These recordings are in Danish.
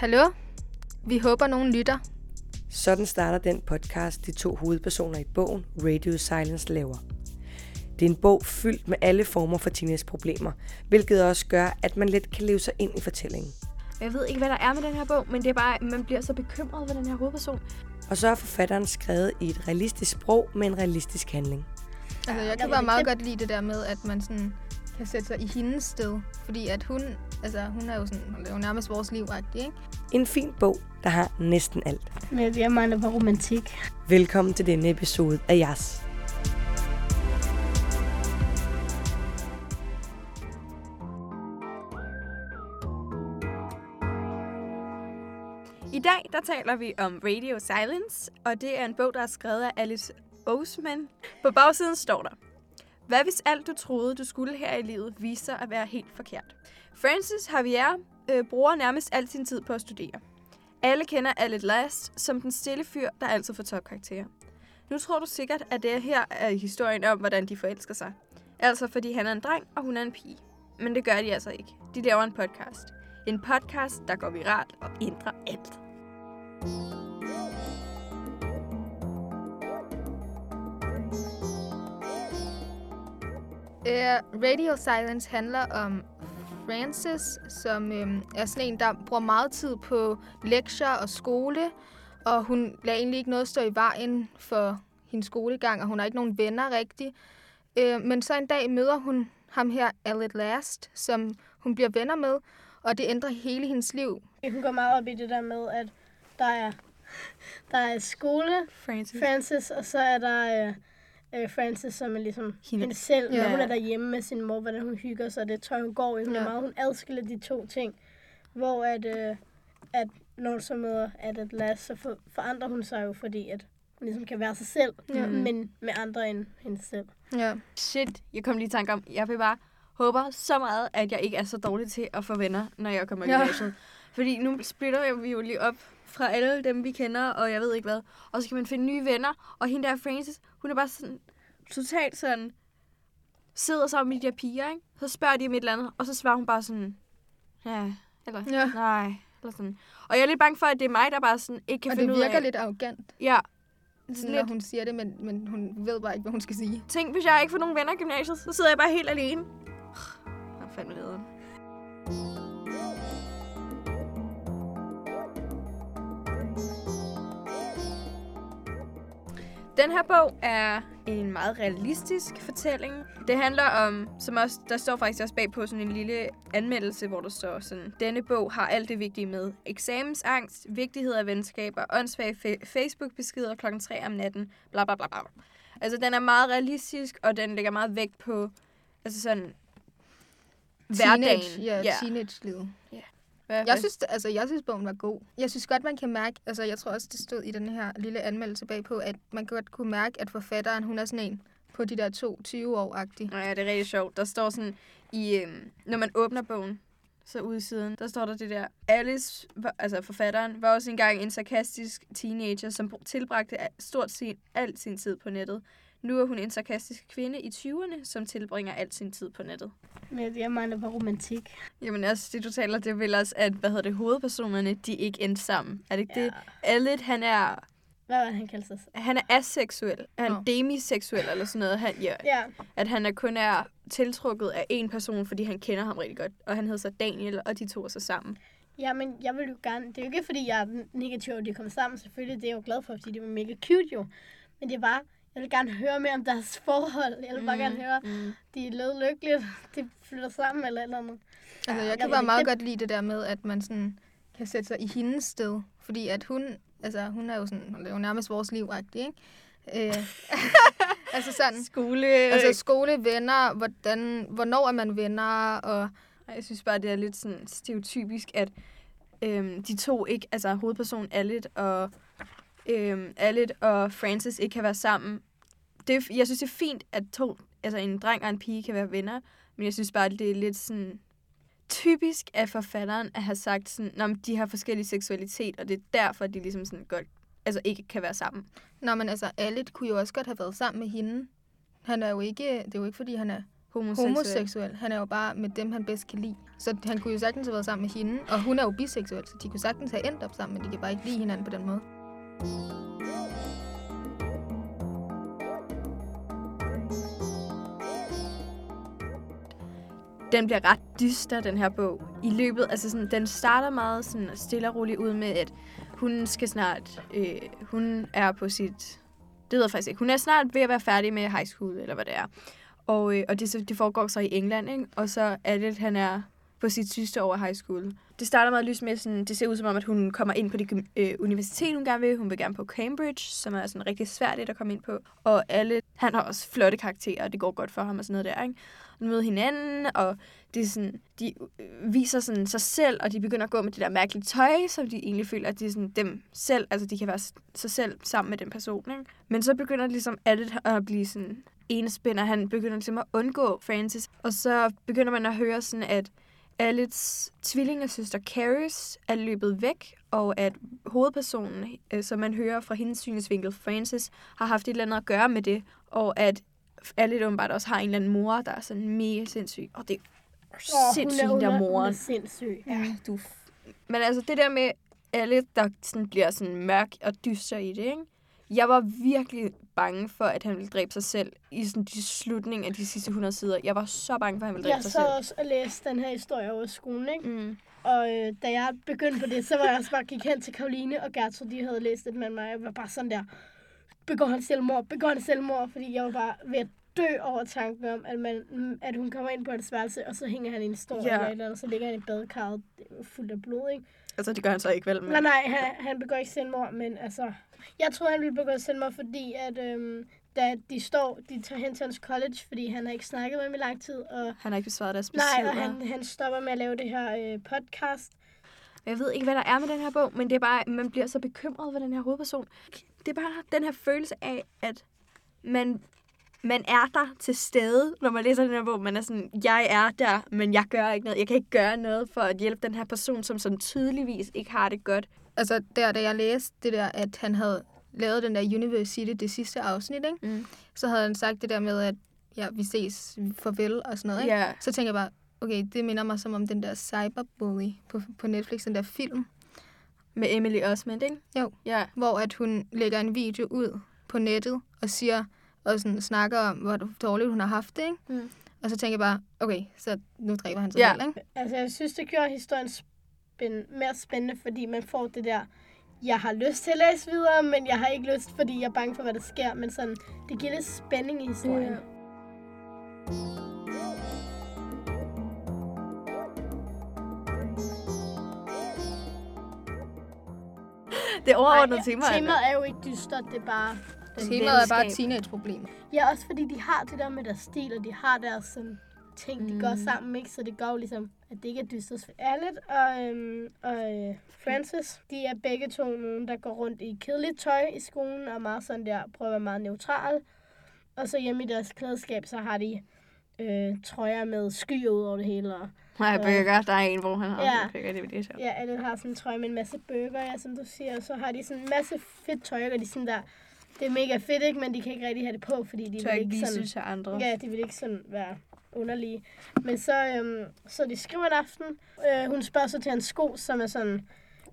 Hallo? Vi håber, nogen lytter. Sådan starter den podcast, de to hovedpersoner i bogen Radio Silence laver. Det er en bog fyldt med alle former for teenageproblemer, hvilket også gør, at man let kan leve sig ind i fortællingen. Jeg ved ikke, hvad der er med den her bog, men det er bare, at man bliver så bekymret ved den her hovedperson. Og så er forfatteren skrevet i et realistisk sprog med en realistisk handling. Altså, jeg kan bare meget godt lide det der med, at man sådan kan sætte sig i hendes sted. Fordi at hun, altså, hun er jo sådan, hun er jo nærmest vores liv ikke? En fin bog, der har næsten alt. Men jeg mangler på romantik. Velkommen til denne episode af Jas. I dag der taler vi om Radio Silence, og det er en bog, der er skrevet af Alice Oseman. På bagsiden står der, hvad hvis alt du troede, du skulle her i livet, viser sig at være helt forkert? Francis Javier øh, bruger nærmest al sin tid på at studere. Alle kender Alec Last som den stille fyr, der altid får topkarakterer. Nu tror du sikkert, at det her er historien om, hvordan de forelsker sig. Altså fordi han er en dreng, og hun er en pige. Men det gør de altså ikke. De laver en podcast. En podcast, der går viralt og ændrer alt. Uh, Radio Silence handler om Frances, som øhm, er sådan en, der bruger meget tid på lektier og skole, og hun lader egentlig ikke noget stå i vejen for hendes skolegang, og hun har ikke nogen venner rigtigt. Øh, men så en dag møder hun ham her, Alec Last, som hun bliver venner med, og det ændrer hele hendes liv. Hun går meget op i det der med, at der er, der er skole, Francis. Francis, og så er der øh, øh, Francis, som er ligesom Hende- hende selv. Ja. Ja. Hun er derhjemme med sin mor, hvordan hun hygger sig, det tøj, hun går i. Hun, Ja. er meget, hun adskiller de to ting. Hvor at, øh, at når hun så møder at at last, så for, forandrer hun sig jo, fordi at hun ligesom kan være sig selv, Ja. men med andre end hende selv. Ja. Shit, jeg kom lige i tanke om, jeg vil bare håber så meget, at jeg ikke er så dårlig til at få venner, når jeg kommer i Ja. gymnasiet. Fordi nu splitter vi jo lige op fra alle dem, vi kender, og jeg ved ikke hvad. Og så kan man finde nye venner, og hende der Francis, hun er bare sådan totalt sådan, sidder sammen med de der piger, ikke? Så spørger de om et eller andet, og så svarer hun bare sådan, ja, eller Ja. nej, eller sådan. Og jeg er lidt bange for, at det er mig, der bare sådan ikke kan Og det finde ud virker af... lidt arrogant, Ja, sådan, når hun siger det, men, men hun ved bare ikke, hvad hun skal sige. Tænk, hvis jeg ikke får nogen venner i gymnasiet, så sidder jeg bare helt alene. Jeg er fandme nederen. Den her bog er en meget realistisk fortælling. Det handler om, som også, der står faktisk også bag på sådan en lille anmeldelse, hvor der står sådan, denne bog har alt det vigtige med. Eksamensangst, vigtighed af venskaber, åndssvage fa- Facebook-beskeder klokken 3 om natten, bla bla bla bla. Altså, den er meget realistisk, og den lægger meget vægt på, altså sådan, hverdagen. Teenage, ja, ja. teenage-livet. Hvad, Jeg synes, altså, jeg synes, bogen var god. Jeg synes godt, man kan mærke, altså jeg tror også, det stod i den her lille anmeldelse bagpå, at man godt kunne mærke, at forfatteren, hun er sådan en på de der to 20 år-agtige. Nå ja, det er rigtig sjovt. Der står sådan, i, øhm, når man åbner bogen, så ude i siden, der står der det der. Alice, altså forfatteren, var også engang en sarkastisk teenager, som br- tilbragte stort set al sin tid på nettet. Nu er hun en sarkastisk kvinde i 20'erne, som tilbringer al sin tid på nettet. Men jeg mangler på romantik. Jamen også det, du taler, det er vel også, at hvad hedder det, hovedpersonerne, de ikke endte sammen. Er det ikke ja. det? Allet, han er, Hvad var det, han kaldte sig? han er aseksuel. Han er Nå. demiseksuel eller sådan noget. Han, ja, Ja, at han er kun er tiltrukket af en person, fordi han kender ham rigtig godt. Og han hedder så Daniel, og de to er så sammen. Ja, men jeg vil jo gerne... Det er jo ikke, fordi jeg er negativ, at de kom sammen. Selvfølgelig, det er jeg jo glad for, fordi det var mega cute jo. Men det er bare... Jeg vil gerne høre mere om deres forhold. Jeg vil bare Mm, gerne høre, mm. de er levet lykkeligt. De flytter sammen eller eller andet. Altså, jeg jeg kan bare meget det- godt lide det der med, at man sådan kan sætte sig i hendes sted. Fordi at hun, altså hun er jo sådan, hun er jo nærmest vores liv ikke? Øh, altså sådan, Skole. altså skole, venner, hvordan, hvornår er man venner, og Jeg synes bare, det er lidt sådan stereotypisk, at øhm, de to ikke, altså hovedpersonen Allet og, øhm, Allet og Francis ikke kan være sammen. Det, jeg synes, det er fint, at to, altså en dreng og en pige kan være venner, men jeg synes bare, at det er lidt sådan typisk af forfatteren at have sagt sådan, at de har forskellig seksualitet, og det er derfor, de ligesom sådan godt, altså ikke kan være sammen. Nå, men altså, Alit kunne jo også godt have været sammen med hende. Han er jo ikke, det er jo ikke, fordi han er homoseksuel. homoseksuel. Han er jo bare med dem, han bedst kan lide. Så han kunne jo sagtens have været sammen med hende. Og hun er jo biseksuel, så de kunne sagtens have endt op sammen, men de kan bare ikke lide hinanden på den måde den bliver ret dyster, den her bog. I løbet, altså sådan, den starter meget sådan stille og roligt ud med, at hun skal snart, øh, hun er på sit, det ved jeg faktisk ikke, hun er snart ved at være færdig med high school, eller hvad det er. Og, øh, og det, så- det foregår så i England, ikke? Og så er det, han er på sit sidste år af high school. Det starter meget lyst med, sådan, det ser ud som om, at hun kommer ind på det øh, universitet, hun gerne vil. Hun vil gerne på Cambridge, som er sådan rigtig svært at komme ind på. Og alle, han har også flotte karakterer, og det går godt for ham og sådan noget der, ikke? Og møder hinanden, og det er sådan, de øh, viser sådan sig selv, og de begynder at gå med det der mærkelige tøj, som de egentlig føler, at de er sådan dem selv, altså de kan være sig selv sammen med den person, ikke? Men så begynder ligesom alle at blive sådan enespænder. Han begynder ligesom at undgå Francis, og så begynder man at høre sådan, at Alets tvillingesøster Caris er løbet væk, og at hovedpersonen, øh, som man hører fra hendes synsvinkel, Francis, har haft et eller andet at gøre med det, og at Alet åbenbart også har en eller anden mor, der er sådan mega sindssyg. Og det er Åh, sindssygt, hun er, der er, hun er sindssyg. Ja. Ja, du... Men altså, det der med alle, der sådan bliver sådan mørk og dyster i det, ikke? Jeg var virkelig bange for, at han ville dræbe sig selv i sådan de slutning af de sidste 100 sider. Jeg var så bange for, at han ville dræbe Jeg sig så selv. også og læste den her historie over skolen, ikke? Mm. Og øh, da jeg begyndte på det, så var jeg også bare gik hen til Karoline og Gertrud, de havde læst det med mig. Jeg var bare sådan der, begår han selvmord, begår han selvmord, fordi jeg var bare ved at dø over tanken om, at, man, at hun kommer ind på hans værelse, og så hænger han i en stor Ja. eller et andet, så ligger han i badekarret fuldt af blod, ikke? Altså, det gør han så ikke vel, men... Nej, nej, han, han begår ikke selvmord, men altså... Jeg tror, han ville begå selvmord, fordi at, øhm, da de står, de tager hen til hans college, fordi han har ikke snakket med dem i lang tid, og Han har ikke besvaret deres Nej, beskeder. og han, han stopper med at lave det her øh, podcast. Jeg ved ikke, hvad der er med den her bog, men det er bare, man bliver så bekymret for den her hovedperson. Det er bare den her følelse af, at man, man er der til stede, når man læser den her bog. Man er sådan, jeg er der, men jeg gør ikke noget. Jeg kan ikke gøre noget for at hjælpe den her person, som sådan tydeligvis ikke har det godt. Altså, der, da jeg læste det der, at han havde lavet den der University, det sidste afsnit, ikke? Mm. så havde han sagt det der med, at ja, vi ses, farvel og sådan noget. Ikke? Ja. Så tænker jeg bare, okay, det minder mig som om den der Cyberbully på, på Netflix, den der film, Med Emily Osment, ikke? Jo. Ja. hvor at hun lægger en video ud på nettet og siger, og sådan snakker om, hvor dårligt hun har haft det, ikke? Mm. Og så tænker jeg bare, okay, så nu dræber han sig Ja. selv, ikke? Altså, jeg synes, det gjorde historien spænd- mere spændende, fordi man får det der, jeg har lyst til at læse videre, men jeg har ikke lyst, fordi jeg er bange for, hvad der sker. Men sådan, det giver lidt spænding i historien. Ja. Det overordnede tema er Temaet er jo ikke dystert, det er bare... Temaet er bare teenageproblemer. Ja, også fordi de har det der med deres stil, og de har deres sådan, ting, de gør Mm. sammen, ikke? Så det gør jo ligesom, at det ikke er dystert. Alet og, øhm, og øh, Francis, de er begge to nogen, der går rundt i kedeligt tøj i skolen, og meget sådan der, prøver at være meget neutral. Og så hjemme i deres klædeskab, så har de øh, trøjer med skyer ud over det hele. Og, Nej, Burger, der er en, hvor han har Ja. burger, det er det sjovt. ja, Alet har sådan en trøje med en masse bøger, ja, som du siger. Og så har de sådan en masse fedt tøj, og de sådan der, det er mega fedt, ikke? Men de kan ikke rigtig have det på, fordi de Tør vil ikke vise sådan... til andre. Ja, de vil ikke sådan være underlige. Men så, øhm, så de skriver en aften. Øh, hun spørger så til hans sko, som er sådan...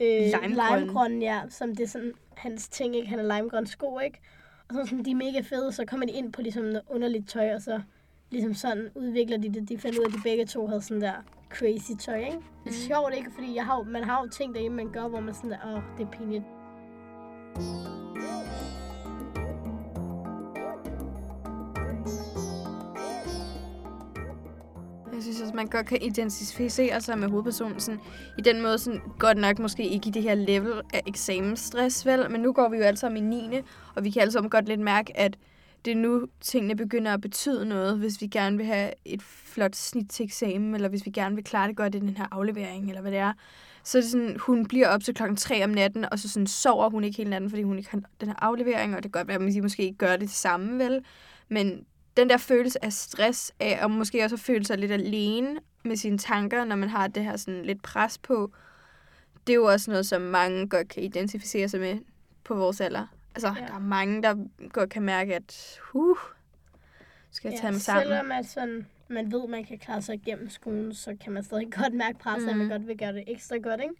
Øh, Limegrønne. limegrøn, ja. Som det er sådan hans ting, ikke? Han er limegrøn sko, ikke? Og så sådan, de er mega fede, så kommer de ind på ligesom noget underligt tøj, og så ligesom sådan udvikler de det. De finder ud af, at de begge to havde sådan der crazy tøj, ikke? Det er sjovt, ikke? Fordi jeg har, man har jo ting derhjemme, man gør, hvor man sådan der, åh, oh, det er pinligt. Jeg synes også, man godt kan identificere sig med hovedpersonen sådan, i den måde, sådan, godt nok måske ikke i det her level af eksamensstress, vel? Men nu går vi jo alle sammen i 9. Og vi kan alle sammen godt lidt mærke, at det er nu, tingene begynder at betyde noget, hvis vi gerne vil have et flot snit til eksamen, eller hvis vi gerne vil klare det godt i den her aflevering, eller hvad det er. Så er sådan, hun bliver op til klokken 3 om natten, og så sådan sover hun ikke hele natten, fordi hun ikke har den her aflevering, og det kan godt være, at de måske ikke gør det samme, vel? Men den der følelse af stress, af, og måske også at føle sig lidt alene med sine tanker, når man har det her sådan lidt pres på, det er jo også noget, som mange godt kan identificere sig med på vores alder. Altså, Ja. ja. der er mange, der godt kan mærke, at huh, skal jeg tage mig sammen. Selvom at sådan, man ved, man kan klare sig igennem skolen, så kan man stadig godt mærke presset, mm. at man Mhm. godt vil gøre det ekstra godt, ikke?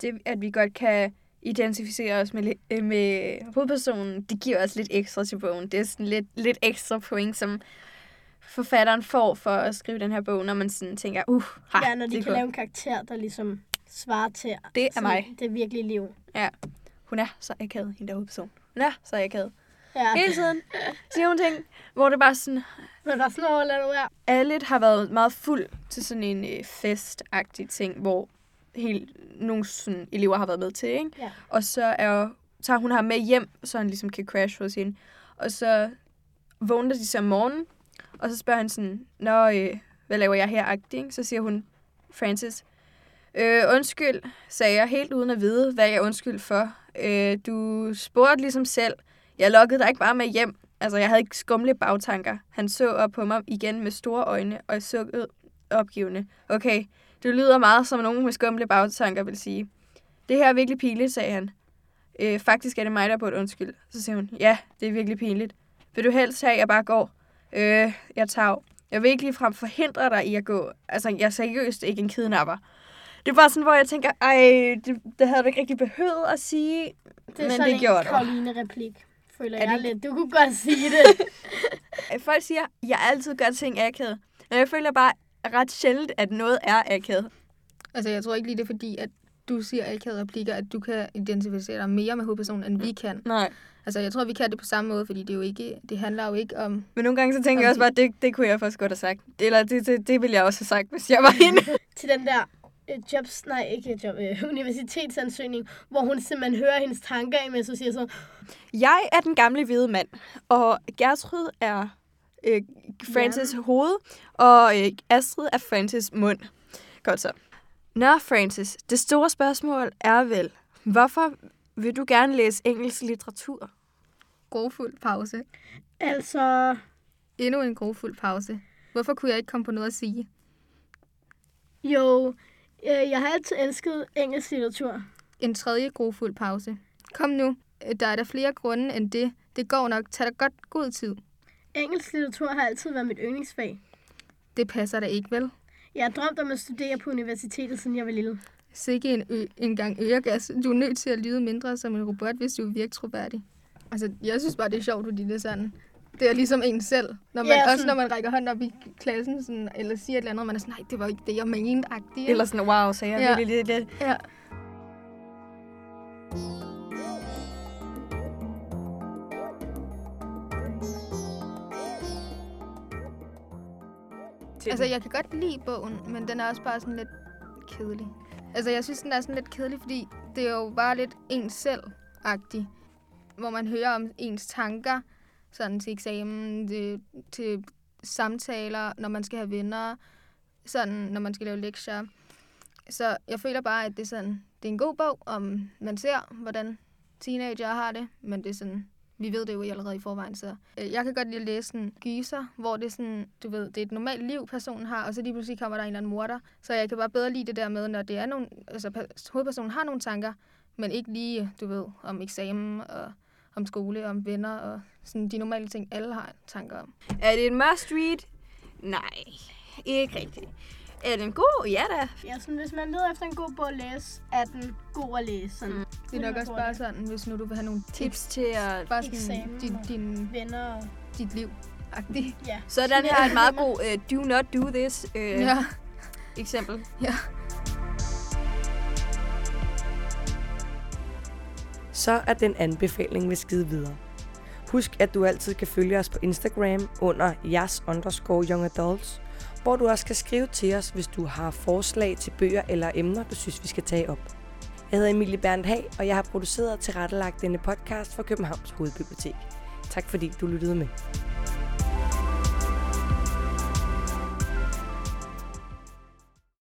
Det, at vi godt kan identificere os med, øh, med hovedpersonen, det giver os lidt ekstra til bogen. Det er sådan lidt, lidt ekstra point, som forfatteren får for at skrive den her bog, når man sådan tænker, uh, ha, ja, når de det, kan godt. lave en karakter, der ligesom svarer til det er mig. det virkelige liv. Hun er så akavet, hende der hovedperson. Hun er så akavet. Ja, Hele tiden siger hun ting, hvor det bare sådan, men der er noget, lad nu være. alle har været meget fuld til sådan en øh, festagtig ting, hvor helt nogle sådan, elever har været med til, ikke? Ja. Og så er, tager hun ham med hjem, så han ligesom kan crash hos hende. Og så vågner de så om morgenen, og så spørger han sådan, Nå, øh, hvad laver jeg her, agtig? Så siger hun, Francis, øh, undskyld, sagde jeg helt uden at vide, hvad jeg undskyld for. Øh, du spurgte ligesom selv, jeg lokkede dig ikke bare med hjem. Altså, jeg havde ikke skumle bagtanker. Han så op på mig igen med store øjne, og jeg sukkede opgivende. Okay, det lyder meget som nogen med skumle bagtanker vil sige. Det her er virkelig pinligt, sagde han. Øh, faktisk er det mig, der burde undskyld. Så siger hun, ja, det er virkelig pinligt. Vil du helst have, at jeg bare går? Øh, jeg tager. Jeg vil ikke ligefrem forhindre dig i at gå. Altså, jeg er seriøst ikke en kidnapper. Det er bare sådan, hvor jeg tænker, ej, det, det havde du ikke rigtig behøvet at sige. Det er Men sådan det en gjorde du. Karoline-replik, føler Er det jeg ikke- lidt. Du kunne godt sige det. Folk siger, jeg altid gør ting akavet. Men jeg føler bare ret sjældent, at noget er akavet. Altså, jeg tror ikke lige, det er fordi, at du siger akavede replikker, at du kan identificere dig mere med hovedpersonen, end vi kan. Nej. Altså, jeg tror, vi kan det på samme måde, fordi det, er jo ikke, det handler jo ikke om... Men nogle gange så tænker jeg også bare, at det, det kunne jeg faktisk godt have sagt. Eller det, det, det ville jeg også have sagt, hvis jeg var hende. Til den der øh, jobs, nej ikke job, øh, universitetsansøgning, hvor hun simpelthen hører hendes tanker, imens hun siger så, Jeg er den gamle hvide mand, og Gertrud er øh, Francis hoved, og øh, Astrid er Francis mund. Godt så. Nå, Francis, det store spørgsmål er vel, hvorfor vil du gerne læse engelsk litteratur? Grofuld pause. altså, Endnu en grofuld pause. Hvorfor kunne jeg ikke komme på noget at sige? jo, øh, jeg har altid elsket engelsk litteratur. En tredje grofuld pause. Kom nu. Der er der flere grunde end det. Det går nok. Tag dig godt god tid. Engelsk litteratur har altid været mit yndlingsfag. Det passer da ikke, vel? Jeg har drømt om at studere på universitetet, siden jeg var lille. Sikke en, ø- en gang øregas. Du er nødt til at lyde mindre som en robot, hvis du er virkelig troværdig. Altså, jeg synes bare, det er sjovt, fordi det er sådan... Det er ligesom en selv. Når man, Ja, sådan- Også når man rækker hånden op i klassen, sådan, eller siger et eller andet, man er sådan, nej, det var ikke det, jeg mente. Eller sådan, wow, sagde jeg Ja. det. Ja. Altså, jeg kan godt lide bogen, men den er også bare sådan lidt kedelig. Altså, jeg synes, den er sådan lidt kedelig, fordi det er jo bare lidt ens selv-agtig. Hvor man hører om ens tanker, sådan til eksamen, til, til samtaler, når man skal have venner, sådan, når man skal lave lektier. Så jeg føler bare, at det er, sådan, det er en god bog, om man ser, hvordan teenager har det, men det er sådan, vi ved det jo allerede i forvejen, så øh, jeg kan godt lide at læse en gyser, hvor det er sådan, du ved, det er et normalt liv, personen har, og så lige pludselig kommer der en eller anden morder. Så jeg kan bare bedre lide det der med, når det er nogle, altså hovedpersonen har nogle tanker, men ikke lige, du ved, om eksamen og om skole, og om venner og sådan de normale ting, alle har tanker om. Er det en must read? Nej, ikke rigtigt. Er den god? Ja da. Ja, sådan, hvis man leder efter en god bog at læse, er den god at læse. Sådan. Mm. Det er nok også bare sådan, hvis nu du vil have nogle tips, Tips til at... bare sådan Eksamen og- din, Venner og... dit liv. -agtigt. Ja. Så den her er et meget god uh, do not do this uh, ja. Ja. eksempel. så er den anbefaling ved skide videre. Husk, at du altid kan følge os på Instagram under jas underscore young adults, hvor du også kan skrive til os, hvis du har forslag til bøger eller emner, du synes, vi skal tage op. Jeg hedder Emilie Berndt Hag, og jeg har produceret og tilrettelagt denne podcast for Københavns Hovedbibliotek. Tak fordi du lyttede med.